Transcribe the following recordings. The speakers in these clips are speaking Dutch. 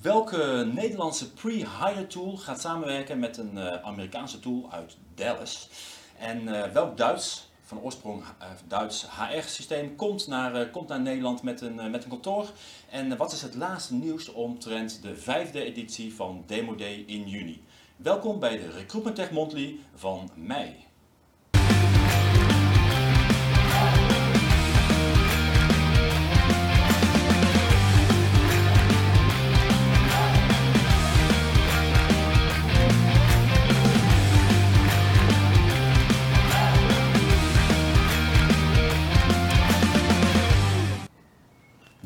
Welke Nederlandse pre-hire tool gaat samenwerken met een uh, Amerikaanse tool uit Dallas? En uh, welk Duits, van oorsprong uh, Duits HR-systeem, komt, naar, komt naar Nederland met een, met een kantoor? En wat is het laatste nieuws omtrent de vijfde editie van Demo Day in juni? Welkom bij de Recruitment Tech Monthly van mei.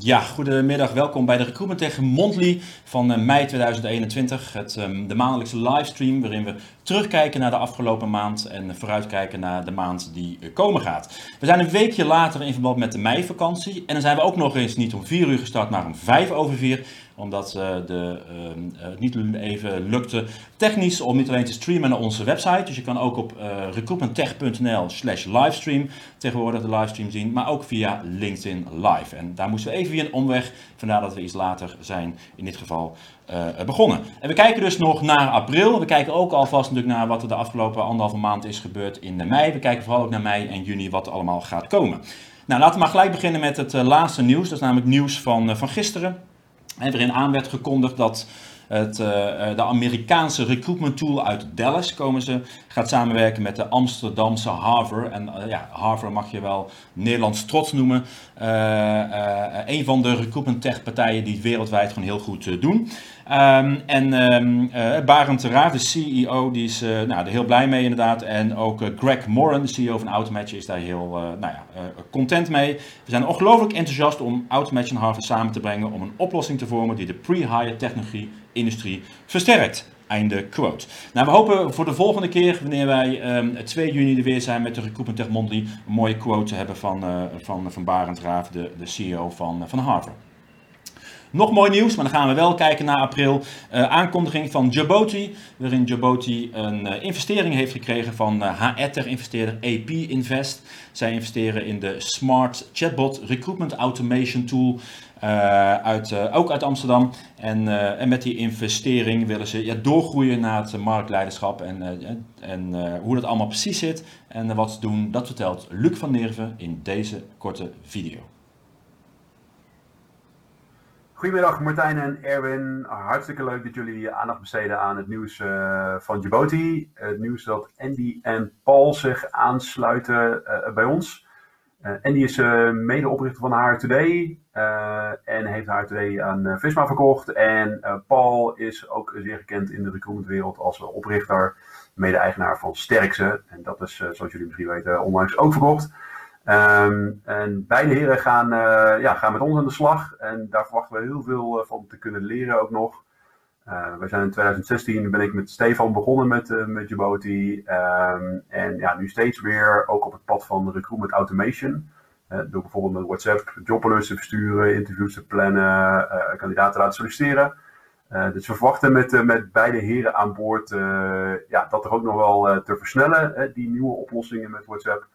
Ja, goedemiddag. Welkom bij de Recruitment Tech Monthly van eh, mei 2021. Het, um, de maandelijkse livestream waarin we terugkijken naar de afgelopen maand en vooruitkijken naar de maand die eh, komen gaat. We zijn een weekje later in verband met de meivakantie en dan zijn we ook nog eens niet om 4 uur gestart, maar om 5 over 4 omdat de, uh, het niet even lukte technisch om niet alleen te streamen naar onze website. Dus je kan ook op uh, recruitmenttech.nl slash livestream tegenwoordig de livestream zien. Maar ook via LinkedIn Live. En daar moesten we even via een omweg. Vandaar dat we iets later zijn in dit geval begonnen. En we kijken dus nog naar april. We kijken ook alvast natuurlijk naar wat er de afgelopen anderhalve maand is gebeurd in de mei. We kijken vooral ook naar mei en juni wat er allemaal gaat komen. Nou, laten we maar gelijk beginnen met het laatste nieuws. Dat is namelijk nieuws van, van gisteren. En waarin aan werd gekondigd dat het, de Amerikaanse recruitment tool uit Dallas komen ze, gaat samenwerken met de Amsterdamse Harvard. En ja, Harvard mag je wel Nederlands trots noemen. Een van de recruitment tech partijen die het wereldwijd gewoon heel goed doen. Um, en um, Barend Raaf, de CEO, die is nou, er heel blij mee inderdaad. En ook Greg Moran, de CEO van Automatch, is daar heel nou ja, content mee. We zijn ongelooflijk enthousiast om Automatch en Harvard samen te brengen om een oplossing te vormen die de pre-hire technologie industrie versterkt. Einde quote. Nou, we hopen voor de volgende keer, wanneer wij um, ehm, 2 juni er weer zijn met de Recruitment Tech Monthly, een mooie quote te hebben van, uh, van, van Barend Raaf, de, de CEO van, van Harvard. Nog mooi nieuws, maar dan gaan we wel kijken naar april. Uh, aankondiging van Jaboti, waarin Jaboti een uh, investering heeft gekregen van uh, HR-investeerder AP Invest. Zij investeren in de Smart Chatbot Recruitment Automation Tool. uit, ook uit Amsterdam. En, en, met die investering willen ze ja, doorgroeien naar het marktleiderschap. En, en hoe dat allemaal precies zit en wat ze doen, dat vertelt Luc van Nerven in deze korte video. Goedemiddag Martijn en Erwin. Hartstikke leuk dat jullie aandacht besteden aan het nieuws uh, van Djibouti. Het nieuws dat Andy en Paul zich aansluiten uh, bij ons. Uh, Andy is medeoprichter van HR Today en heeft HR Today aan Visma verkocht. En Paul is ook zeer gekend in de recruitmentwereld als oprichter, mede-eigenaar van Sterkse. En dat is, zoals jullie misschien weten, onlangs ook verkocht. Um, en beide heren gaan, uh, ja, gaan met ons aan de slag. En daar verwachten we heel veel uh, van te kunnen leren ook nog. Uh, we zijn in 2016 ben ik met Stefan begonnen met, met Djibouti. Um, en ja, nu steeds weer ook op het pad van recruitment automation. door bijvoorbeeld met WhatsApp jobalerts te versturen, interviews te plannen, kandidaten te laten solliciteren. dus we verwachten met, met beide heren aan boord ja, dat er ook nog wel te versnellen, die nieuwe oplossingen met WhatsApp.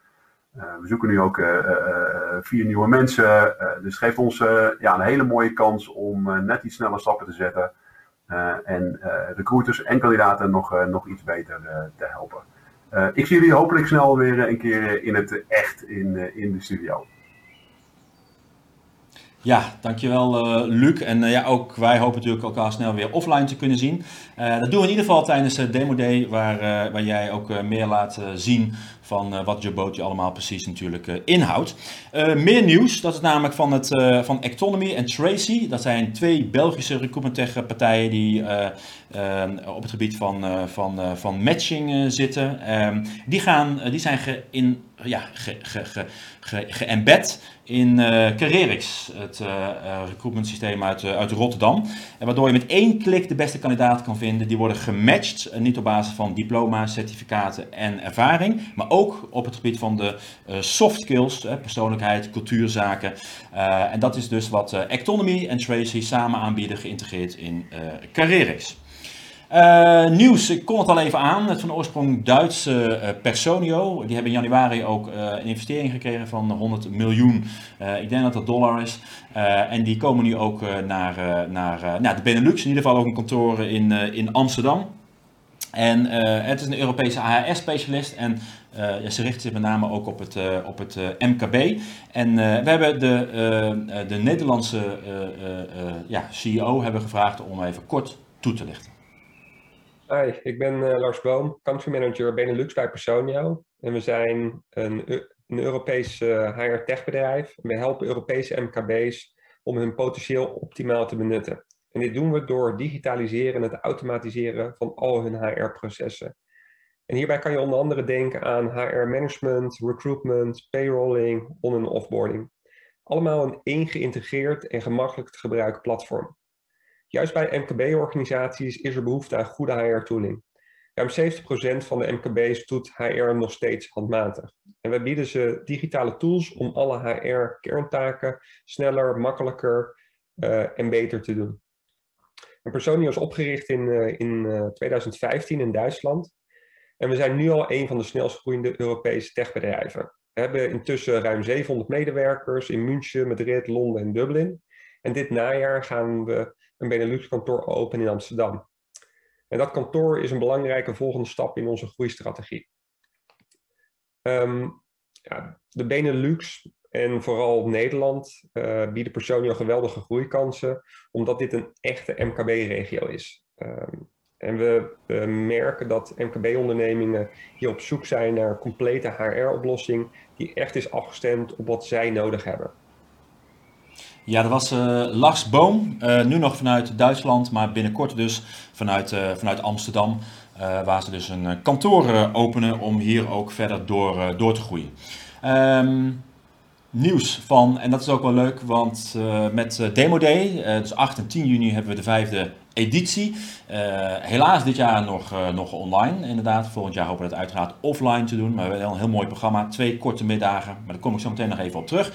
Uh, we zoeken nu ook uh, uh, vier nieuwe mensen. dus geeft ons ja, een hele mooie kans om net iets sneller stappen te zetten. en recruiters en kandidaten nog, nog iets beter te helpen. ik zie jullie hopelijk snel weer een keer in het echt in, in de studio. Ja, dankjewel Luc. En ja, ook wij hopen natuurlijk elkaar snel weer offline te kunnen zien. Dat doen we in ieder geval tijdens de Demo Day, waar, waar jij ook meer laat zien van uh, wat allemaal precies natuurlijk uh, inhoudt. Uh, meer nieuws, dat is namelijk van, het, van Ectonomy en Tracy. Dat zijn twee Belgische recruitment partijen die op het gebied van, van, van matching zitten. Ehm, die, gaan, die zijn ge in, ja, ge, ge, geembed in uh, Carerix, het uh, recruitment systeem uit, uit Rotterdam. En waardoor je met één klik de beste kandidaat kan vinden. Die worden gematcht, niet op basis van diploma, certificaten en ervaring, maar ook op het gebied van de uh, soft skills, persoonlijkheid, cultuurzaken. Uh, en dat is dus wat uh, Ectonomy en Tracy samen aanbieden, geïntegreerd in Carerix. Uh, nieuws, ik kon het al even aan. Het van oorsprong Duitse uh, Personio. Die hebben in januari ook een investering gekregen van 100 miljoen. ik denk dat dat dollar is. en die komen nu ook naar, naar nou, de Benelux. In ieder geval ook een kantoor in, in Amsterdam. En het is een Europese AHS-specialist. En ja, ze richten zich met name ook op het, op het MKB. En we hebben de, de Nederlandse ja, CEO hebben gevraagd om even kort toe te lichten. Hi, ik ben Lars Boom, country manager Benelux bij Personio. En we zijn een, Europees HR tech bedrijf. We helpen Europese MKB's om hun potentieel optimaal te benutten. En dit doen we door digitaliseren en het automatiseren van al hun HR-processen. En hierbij kan je onder andere denken aan HR management, recruitment, payrolling, on- en offboarding. Allemaal een één geïntegreerd en gemakkelijk te gebruiken platform. Juist bij MKB-organisaties is er behoefte aan goede HR-tooling. Ruim 70% van de MKB's doet HR nog steeds handmatig. En wij bieden ze digitale tools om alle HR-kerntaken sneller, makkelijker uh, en beter te doen. En Personio is opgericht in, uh, in uh, 2015 in Duitsland. En we zijn nu al een van de snelst groeiende Europese techbedrijven. We hebben intussen ruim 700 medewerkers in München, Madrid, Londen en Dublin. En dit najaar gaan we een Benelux-kantoor open in Amsterdam. En dat kantoor is een belangrijke volgende stap in onze groeistrategie. Um, ja, de Benelux en vooral Nederland uh, bieden personeel geweldige groeikansen, omdat dit een echte MKB-regio is. Um, en we, merken dat MKB-ondernemingen hier op zoek zijn naar een complete HR-oplossing die echt is afgestemd op wat zij nodig hebben. Ja, dat was uh, Lars Boom, uh, nu nog vanuit Duitsland, maar binnenkort dus vanuit, uh, vanuit Amsterdam, waar ze dus een kantoor openen om hier ook verder door, door te groeien. Um, nieuws van, en dat is ook wel leuk, want met Demo Day, dus 8 en 10 juni, hebben we de vijfde editie. helaas dit jaar nog, nog online, inderdaad. Volgend jaar hopen we het uiteraard offline te doen, maar we hebben een heel mooi programma. Twee korte middagen, maar daar kom ik zo meteen nog even op terug.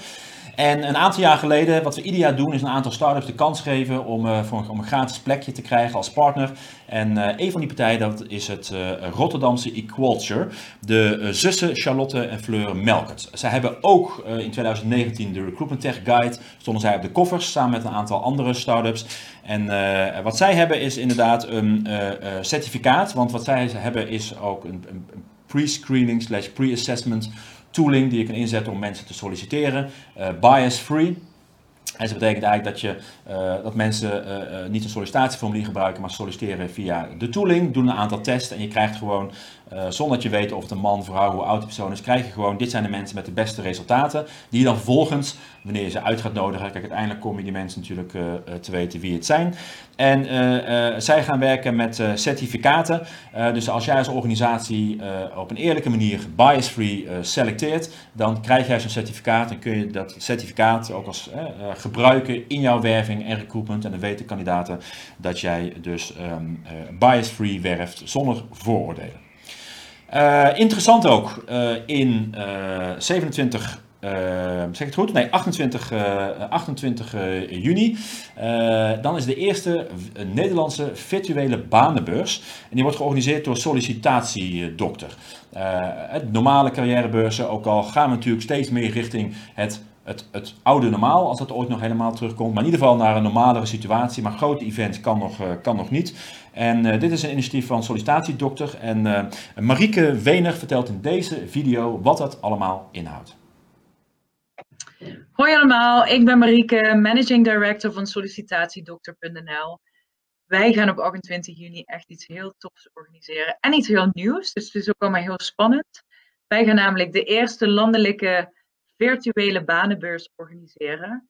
En een aantal jaar geleden, wat we jaar doen, is een aantal start-ups de kans geven om, uh, voor, om een gratis plekje te krijgen als partner. En uh, een van die partijen, dat is het uh, Rotterdamse Equalture. De zussen Charlotte en Fleur Melkert. Zij hebben ook in 2019 de Recruitment Tech Guide, stonden zij op de koffers samen met een aantal andere start-ups. En wat zij hebben is inderdaad een certificaat, want wat zij hebben is ook een, een pre-screening slash pre-assessment tooling die je kan inzetten om mensen te solliciteren. Uh, bias free. En dat betekent eigenlijk dat, je, uh, dat mensen uh, niet een sollicitatieformulier gebruiken, maar solliciteren via de tooling, doen een aantal tests en je krijgt gewoon, zonder dat je weet of het een man, vrouw, hoe oud de persoon is, krijg je gewoon, dit zijn de mensen met de beste resultaten, die je dan vervolgens, wanneer je ze uit gaat nodigen, kijk uiteindelijk kom je die mensen natuurlijk te weten wie het zijn. En uh, uh, zij gaan werken met uh, certificaten. dus als jij als organisatie op een eerlijke manier bias-free selecteert, dan krijg jij zo'n certificaat en kun je dat certificaat ook als gebruiken in jouw werving en recruitment. En dan weten kandidaten dat jij dus um, bias-free werft zonder vooroordelen. Interessant ook in 27 uh, zeg ik het goed? Nee, 28, uh, 28 uh, juni. Dan is de eerste Nederlandse virtuele banenbeurs. En die wordt georganiseerd door Sollicitatiedokter. het normale carrièrebeurzen, ook al gaan we natuurlijk steeds meer richting het het, het, oude normaal, als dat ooit nog helemaal terugkomt. Maar in ieder geval naar een normalere situatie. Maar grote events kan nog, uh, kan nog niet. En uh, dit is een initiatief van Sollicitatiedokter. En uh, Marieke Wener vertelt in deze video wat dat allemaal inhoudt. Hoi allemaal, ik ben Marieke, Managing Director van sollicitatiedokter.nl. Wij gaan op 28 juni echt iets heel tofs organiseren en iets heel nieuws, dus het is ook allemaal heel spannend. Wij gaan namelijk de eerste landelijke virtuele banenbeurs organiseren.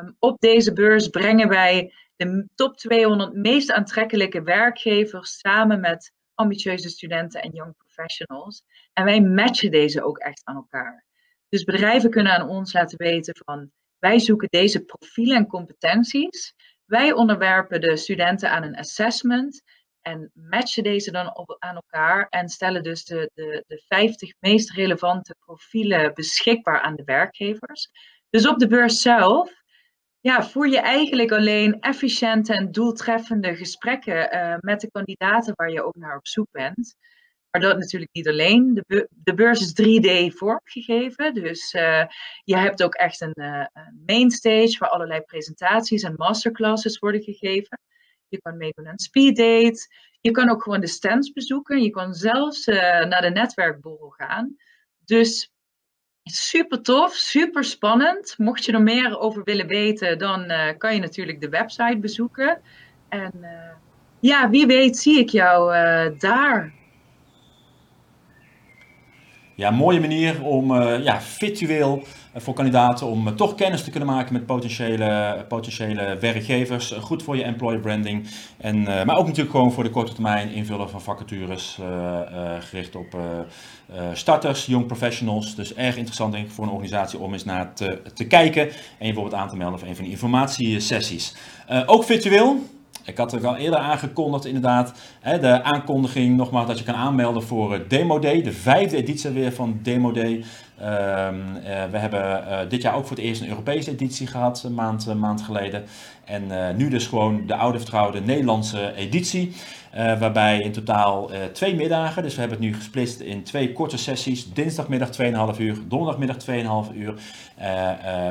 Um, op deze beurs brengen wij de top 200 meest aantrekkelijke werkgevers samen met ambitieuze studenten en young professionals. En wij matchen deze ook echt aan elkaar. Dus bedrijven kunnen aan ons laten weten van wij zoeken deze profielen en competenties. Wij onderwerpen de studenten aan een assessment en matchen deze dan op, aan elkaar en stellen dus de, de, de 50 meest relevante profielen beschikbaar aan de werkgevers. Dus op de beurs zelf ja, voer je eigenlijk alleen efficiënte en doeltreffende gesprekken uh, met de kandidaten waar je ook naar op zoek bent. Maar dat natuurlijk niet alleen. De, de beurs is 3D vormgegeven. Dus uh, je hebt ook echt een, uh, een mainstage waar allerlei presentaties en masterclasses worden gegeven. Je kan meedoen aan speeddate. Je kan ook gewoon de stands bezoeken. Je kan zelfs uh, naar de netwerkborrel gaan. Dus super tof, super spannend. Mocht je er meer over willen weten, dan kan je natuurlijk de website bezoeken. En ja, wie weet zie ik jou daar ja, mooie manier om uh, ja, virtueel uh, voor kandidaten om uh, toch kennis te kunnen maken met potentiële, potentiële werkgevers. goed voor je employer branding. En, maar ook natuurlijk gewoon voor de korte termijn invullen van vacatures gericht op starters, young professionals. Dus erg interessant denk ik voor een organisatie om eens naar te, kijken en je bijvoorbeeld aan te melden voor een van die informatiesessies. ook virtueel. Ik had het al eerder aangekondigd, inderdaad. Hè, de aankondiging, nogmaals, dat je kan aanmelden voor Demo Day, de vijfde editie weer van Demo Day. Ehm, eh, we hebben uh, dit jaar ook voor het eerst een Europese editie gehad, een maand, maand geleden. En nu dus gewoon de oude vertrouwde Nederlandse editie. Uh, waarbij in totaal uh, twee middagen, dus we hebben het nu gesplitst in twee korte sessies. Dinsdagmiddag 2,5 uur, donderdagmiddag 2,5 uur. Uh,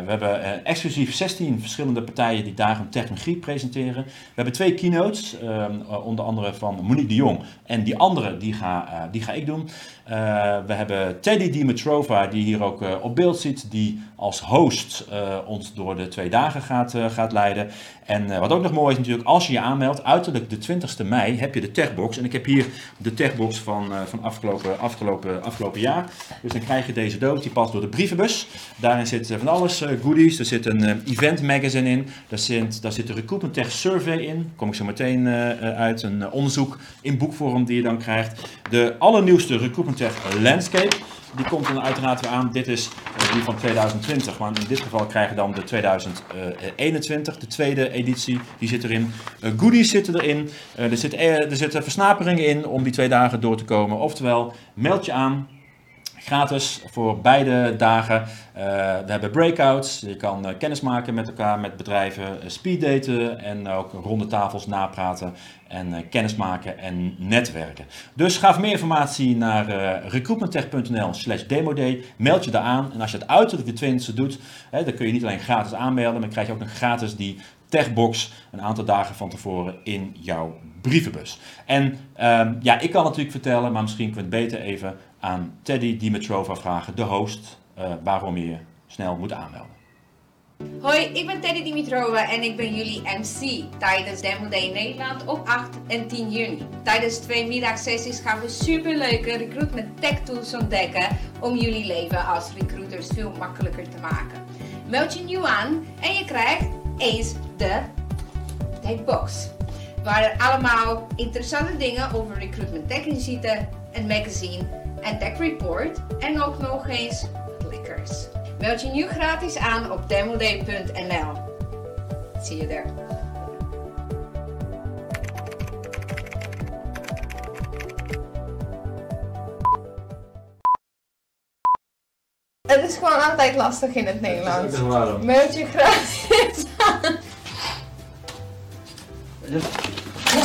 we hebben exclusief 16 verschillende partijen die dagen technologie presenteren. We hebben twee keynotes, ehm, onder andere van Monique de Jong. En die andere, die ga, die ga ik doen. We hebben Teddy Dimitrova, die hier ook op beeld ziet, die als host ons door de twee dagen gaat, gaat leiden. En wat ook nog mooi is natuurlijk, als je je aanmeldt, uiterlijk de 20ste mei heb je de techbox. En ik heb hier de techbox van, van afgelopen, afgelopen, afgelopen jaar. Dus dan krijg je deze doos, die past door de brievenbus. Daarin zit van alles goodies. Er zit een event magazine in. Daar zit, daar zit de Recruitment Tech Survey in. Kom ik zo meteen uit. Een onderzoek in boekvorm die je dan krijgt. De allernieuwste Recruitment Landscape. Die komt dan uiteraard weer aan. Dit is die van 2020. Maar in dit geval krijg je dan de 2021, de tweede editie. Die zit erin. Uh, goodies zitten erin. Er, zit, er zitten versnaperingen in om die twee dagen door te komen. Oftewel, meld je aan gratis voor beide dagen. Uh, we hebben breakouts. Je kan uh, kennis maken met elkaar, met bedrijven, uh, speeddaten en ook ronde tafels napraten en kennis maken en netwerken. Dus ga voor meer informatie naar recruitmenttech.nl slash demoday. Meld je daar aan en als je het uiterlijk de 20 doet, hè, dan kun je niet alleen gratis aanmelden, maar krijg je ook nog gratis die techbox een aantal dagen van tevoren in jouw brievenbus. En um, ja, ik kan natuurlijk vertellen, maar misschien kun je het beter even aan Teddy Dimitrova vragen, de host, uh, waarom je snel moet aanmelden. Hoi, ik ben Teddy Dimitrova en ik ben jullie MC tijdens Demo Day Nederland op 8 en 10 juni. Tijdens twee middagsessies gaan we superleuke recruitment tech tools ontdekken om jullie leven als recruiters veel makkelijker te maken. Meld je nieuw aan en je krijgt eens de Techbox. Waar er allemaal interessante dingen over recruitment tech in zitten, een magazine en Tech Report en ook nog eens clickers. Meld je nu gratis aan op demoday.nl. See you there. Het is gewoon altijd lastig in het Nederlands. Meld je gratis aan.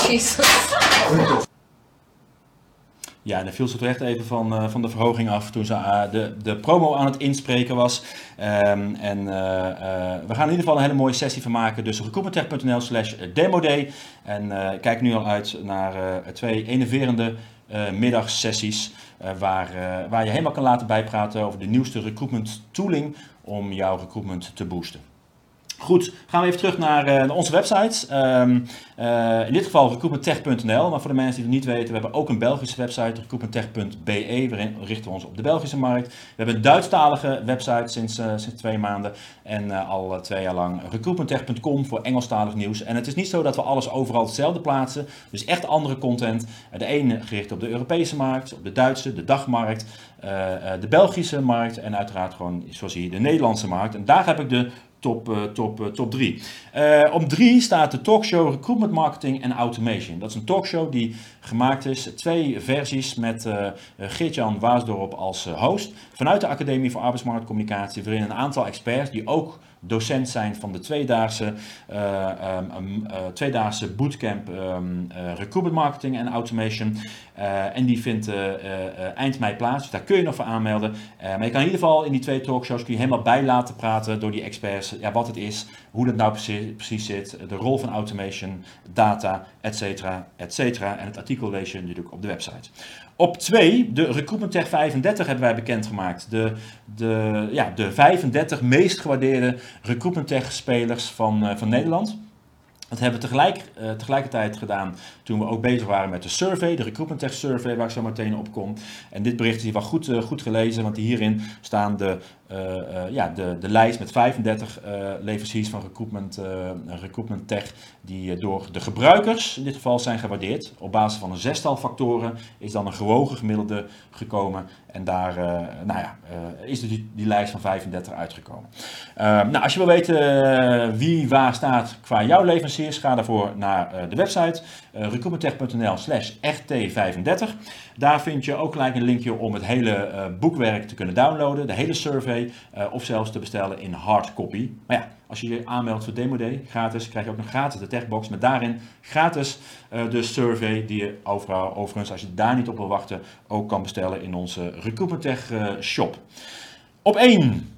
Jezus. Ja, daar viel ze toch echt even van, uh, van de verhoging af toen ze uh, de, de promo aan het inspreken was. Um, en uh, we gaan in ieder geval een hele mooie sessie van maken. Dus recruitmenttech.nl slash demoday. En kijk nu al uit naar twee enerverende middagsessies. waar, waar je helemaal kan laten bijpraten over de nieuwste recruitment tooling om jouw recruitment te boosten. Goed, gaan we even terug naar uh, onze websites. Um, uh, in dit geval recruitmenttech.nl, maar voor de mensen die het niet weten, we hebben ook een Belgische website, recruitmenttech.be, waarin richten we ons op de Belgische markt. We hebben een Duitsstalige website sinds, uh, sinds twee maanden en al twee jaar lang recruitmenttech.com voor Engelstalig nieuws. En het is niet zo dat we alles overal hetzelfde plaatsen, dus echt andere content. De ene gericht op de Europese markt, op de Duitse, de dagmarkt, de Belgische markt en uiteraard gewoon, zoals hier, de Nederlandse markt. En daar heb ik de top, uh, top, uh, top 3. Uh, op 3 staat de talkshow Recruitment Marketing en Automation. Dat is een talkshow die gemaakt is, twee versies met Geert-Jan Waasdorp als host. Vanuit de Academie voor Arbeidsmarktcommunicatie, waarin een aantal experts die ook docent zijn van de tweedaagse, uh, tweedaagse bootcamp um, recruitment marketing en automation. en die vindt eind mei plaats, dus daar kun je nog voor aanmelden. maar je kan in ieder geval in die twee talkshows kun je helemaal bij laten praten door die experts. Ja, wat het is, hoe dat nou precies, precies zit, de rol van automation, data, et cetera, et cetera. En het artikel lees je natuurlijk op de website. Op 2, de Recruitment Tech 35 hebben wij bekendgemaakt. De, de, ja, de 35 meest gewaardeerde Recruitment Tech spelers van, uh, van Nederland. Dat hebben we tegelijk, uh, tegelijkertijd gedaan toen we ook bezig waren met de survey, de Recruitment Tech Survey, waar ik zo meteen op kom. En dit bericht is wel goed, uh, goed gelezen, want hierin staan de, ja, de, de lijst met 35 leveranciers van recruitment, recruitment Tech, die door de gebruikers in dit geval zijn gewaardeerd. Op basis van een zestal factoren is dan een gewogen gemiddelde gekomen. En daar nou ja, is die, die lijst van 35 uitgekomen. nou, als je wil weten wie waar staat qua jouw leveranciers, ga daarvoor naar de website uh, recruitmenttech.nl slash rt35. Daar vind je ook gelijk een linkje om het hele uh, boekwerk te kunnen downloaden, de hele survey, uh, of zelfs te bestellen in hardcopy. Maar ja, als je je aanmeldt voor Demo Day, gratis, krijg je ook nog gratis de techbox met daarin gratis de survey die je overal, overigens, als je daar niet op wil wachten, ook kan bestellen in onze Recruitment Tech shop. Op 1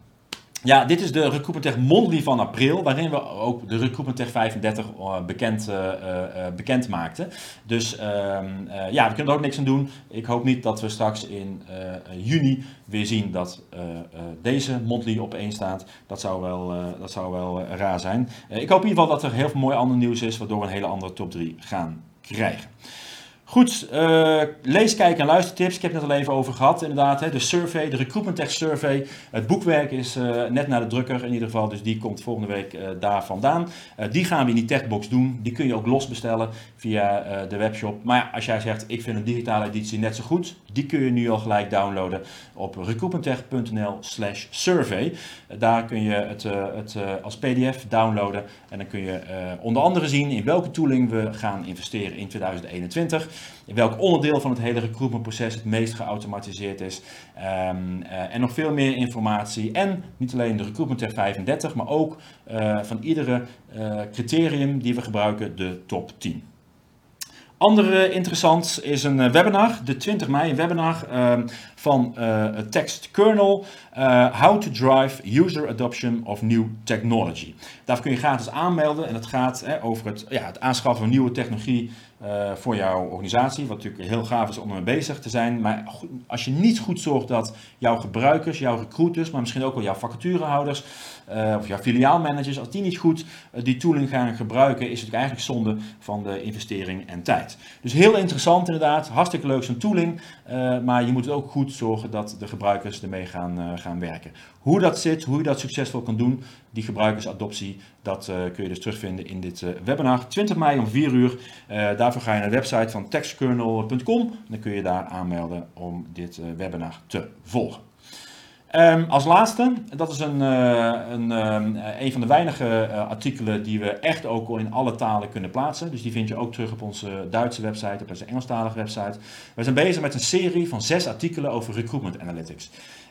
ja, dit is de Recruitment Tech Monthly van april, waarin we ook de Recruitment Tech 35 uh, bekend, uh, uh, bekend maakten. Dus ehm, ja, we kunnen er ook niks aan doen. Ik hoop niet dat we straks in juni weer zien dat deze Monthly op één staat. Dat zou wel, dat zou wel raar zijn. ik hoop in ieder geval dat er heel veel mooi ander nieuws is, waardoor we een hele andere top 3 gaan krijgen. Goed, uh, lees, kijk en luistertips. Ik heb het net al even over gehad, inderdaad. Hè. De survey, de Recruitment Tech Survey. Het boekwerk is uh, net naar de drukker in ieder geval, dus die komt volgende week uh, daar vandaan. die gaan we in die techbox doen. Die kun je ook los bestellen via de webshop. Maar ja, als jij zegt, ik vind een digitale editie net zo goed, die kun je nu al gelijk downloaden op recruitmenttech.nl slash survey. daar kun je het, het als pdf downloaden en dan kun je onder andere zien in welke tooling we gaan investeren in 2021 in welk onderdeel van het hele recruitmentproces het meest geautomatiseerd is. Um, uh, en nog veel meer informatie. En niet alleen de Recruitment Tech 35, maar ook uh, van iedere uh, criterium die we gebruiken, de top 10. Andere interessant is een webinar, de 20 mei, webinar uh, van uh, Text Kernel, How to Drive User Adoption of New Technology. Daar kun je gratis aanmelden en het gaat over het, ja, het aanschaffen van nieuwe technologie uh, voor jouw organisatie. Wat natuurlijk heel gaaf is om ermee bezig te zijn. Maar als je niet goed zorgt dat jouw gebruikers, jouw recruiters, maar misschien ook wel jouw vacaturehouders uh, of jouw filiaalmanagers, als die niet goed uh, die tooling gaan gebruiken, is het eigenlijk zonde van de investering en tijd. Dus heel interessant inderdaad. Hartstikke leuk zo'n tooling. maar je moet ook goed zorgen dat de gebruikers ermee gaan, gaan werken. Hoe dat zit, hoe je dat succesvol kan doen, die gebruikersadoptie, dat kun je dus terugvinden in dit webinar. 20 mei om 4 uur. Daarvoor ga je naar de website van textkernel.com. Dan kun je daar aanmelden om dit webinar te volgen. Um, als laatste, dat is een, een, een van de weinige artikelen die we echt ook in alle talen kunnen plaatsen. Dus die vind je ook terug op onze Duitse website, op onze Engelstalige website. We zijn bezig met een serie van zes artikelen over recruitment analytics.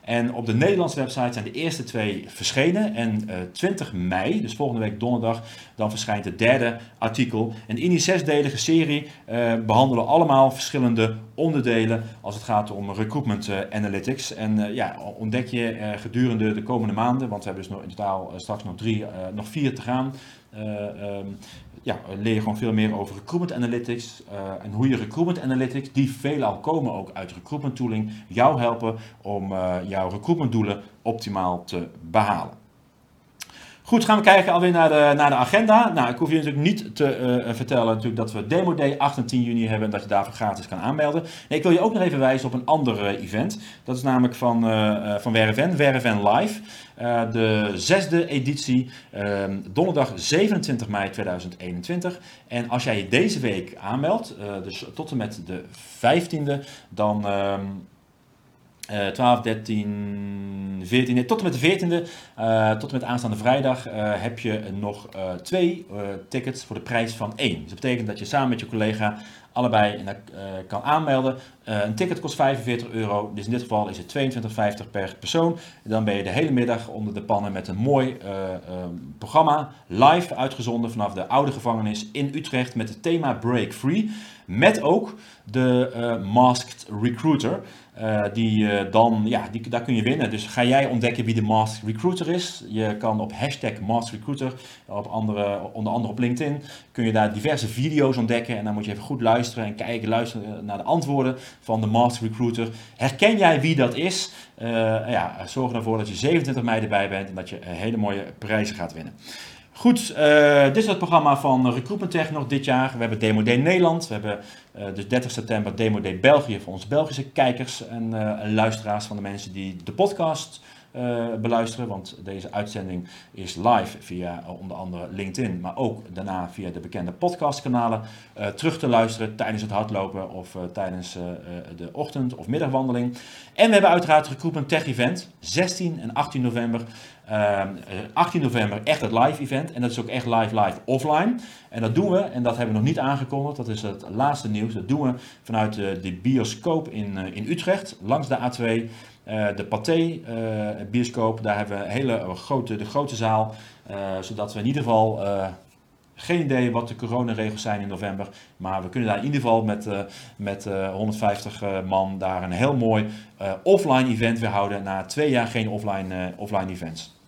En op de Nederlandse website zijn de eerste twee verschenen. En uh, eh, 20 mei, dus volgende week donderdag, dan verschijnt het derde artikel. En in die zesdelige serie uh, behandelen allemaal verschillende onderdelen als het gaat om recruitment uh, analytics. En ja, ontdek je gedurende de komende maanden, want we hebben dus nog in totaal straks nog, drie, nog vier te gaan. Um, ja, leer je gewoon veel meer over recruitment analytics uh, en hoe je recruitment analytics, die veelal komen ook uit recruitment tooling, jou helpen om uh, jouw recruitment doelen optimaal te behalen. Goed, gaan we kijken alweer naar de, naar de agenda. Nou, ik hoef je natuurlijk niet te uh, vertellen natuurlijk dat we Demo Day 8 en 10 juni hebben en dat je daarvoor gratis kan aanmelden. Nee, ik wil je ook nog even wijzen op een ander event. Dat is namelijk van, uh, van WRFN, WRFN Live. Uh, de zesde editie, ehm, donderdag 27 mei 2021. En als jij je deze week aanmeldt, dus tot en met de 15e, dan... Ehm, Uh, 12, 13, 14, nee, tot en met de 14e, uh, tot en met aanstaande vrijdag, uh, heb je nog twee tickets voor de prijs van één. Dus dat betekent dat je samen met je collega allebei kan aanmelden. een ticket kost 45 euro, dus in dit geval is het 22,50 per persoon. Dan ben je de hele middag onder de pannen met een mooi programma, live uitgezonden vanaf de oude gevangenis in Utrecht met het thema Break Free. Met ook de Masked Recruiter. Uh, die uh, dan, ja, die, daar kun je winnen. Dus ga jij ontdekken wie de Mask Recruiter is. Je kan op hashtag Mask Recruiter, op andere, onder andere op LinkedIn, kun je daar diverse video's ontdekken. En dan moet je even goed luisteren en kijken, luisteren naar de antwoorden van de Mask Recruiter. Herken jij wie dat is? Ja, zorg ervoor dat je 27 mei erbij bent en dat je hele mooie prijzen gaat winnen. Goed, dit is het programma van Recruitment Tech nog dit jaar. We hebben Demo Day Nederland. We hebben dus 30 september Demo Day België voor onze Belgische kijkers en, uh, en luisteraars van de mensen die de podcast beluisteren. Want deze uitzending is live via onder andere LinkedIn, maar ook daarna via de bekende podcastkanalen terug te luisteren tijdens het hardlopen of tijdens de ochtend- of middagwandeling. En we hebben uiteraard het Recruitment Tech Event, 16 en 18 november. Uh, 18 november echt het live event. En dat is ook echt live, live, offline. En dat doen we, en dat hebben we nog niet aangekondigd. Dat is het laatste nieuws. Dat doen we vanuit de, de bioscoop in, uh, in Utrecht, langs de A2. Uh, de Pathé bioscoop, daar hebben we hele grote, de grote zaal. zodat we in ieder geval geen idee wat de coronaregels zijn in november. Maar we kunnen daar in ieder geval met, met uh, 150 uh, man daar een heel mooi offline event weer houden. Na twee jaar geen offline, offline events.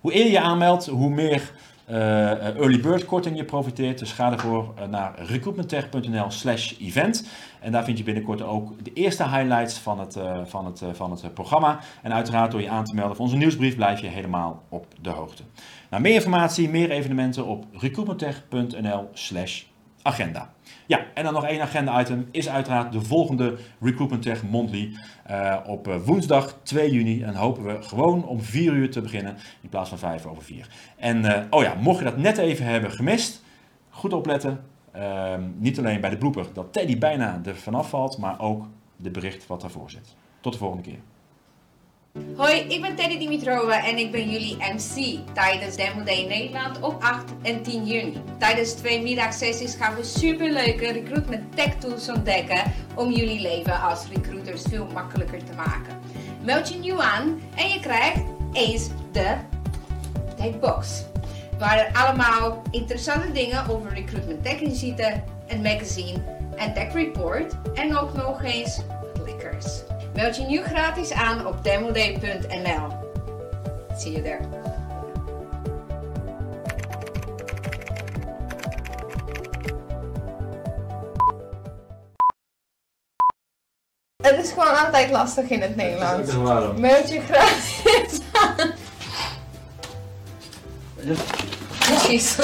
Hoe eerder je aanmeldt, hoe meer uh, early bird korting je profiteert. Dus ga ervoor uh, naar recruitmenttech.nl slash event. En daar vind je binnenkort ook de eerste highlights van het, uh, van, het, van het programma. En uiteraard door je aan te melden voor onze nieuwsbrief blijf je helemaal op de hoogte. Nou, meer informatie, meer evenementen op recruitmenttech.nl slash agenda. Ja, en dan nog één agenda-item is uiteraard de volgende Recruitment Tech Monthly uh, op uh, woensdag 2 juni. En hopen we gewoon om 4 uur te beginnen in plaats van 5 over 4. En uh, oh ja, mocht je dat net even hebben gemist, goed opletten. Ehm, niet alleen bij de blooper dat Teddy bijna er vanaf valt, maar ook de bericht wat daarvoor zit. Tot de volgende keer. Hoi, ik ben Teddy Dimitrova en ik ben jullie MC tijdens Demo Day Nederland op 8 en 10 juni. Tijdens twee middagsessies gaan we superleuke recruitment tech tools ontdekken om jullie leven als recruiters veel makkelijker te maken. Meld je nu aan en je krijgt eens de Techbox. Waar er allemaal interessante dingen over recruitment tech in zitten, een magazine, een tech report en ook nog eens clickers. Meld je nu gratis aan op demoday.nl. See you there. Het is gewoon altijd lastig in het Nederlands. Meld je gratis aan. Jezus.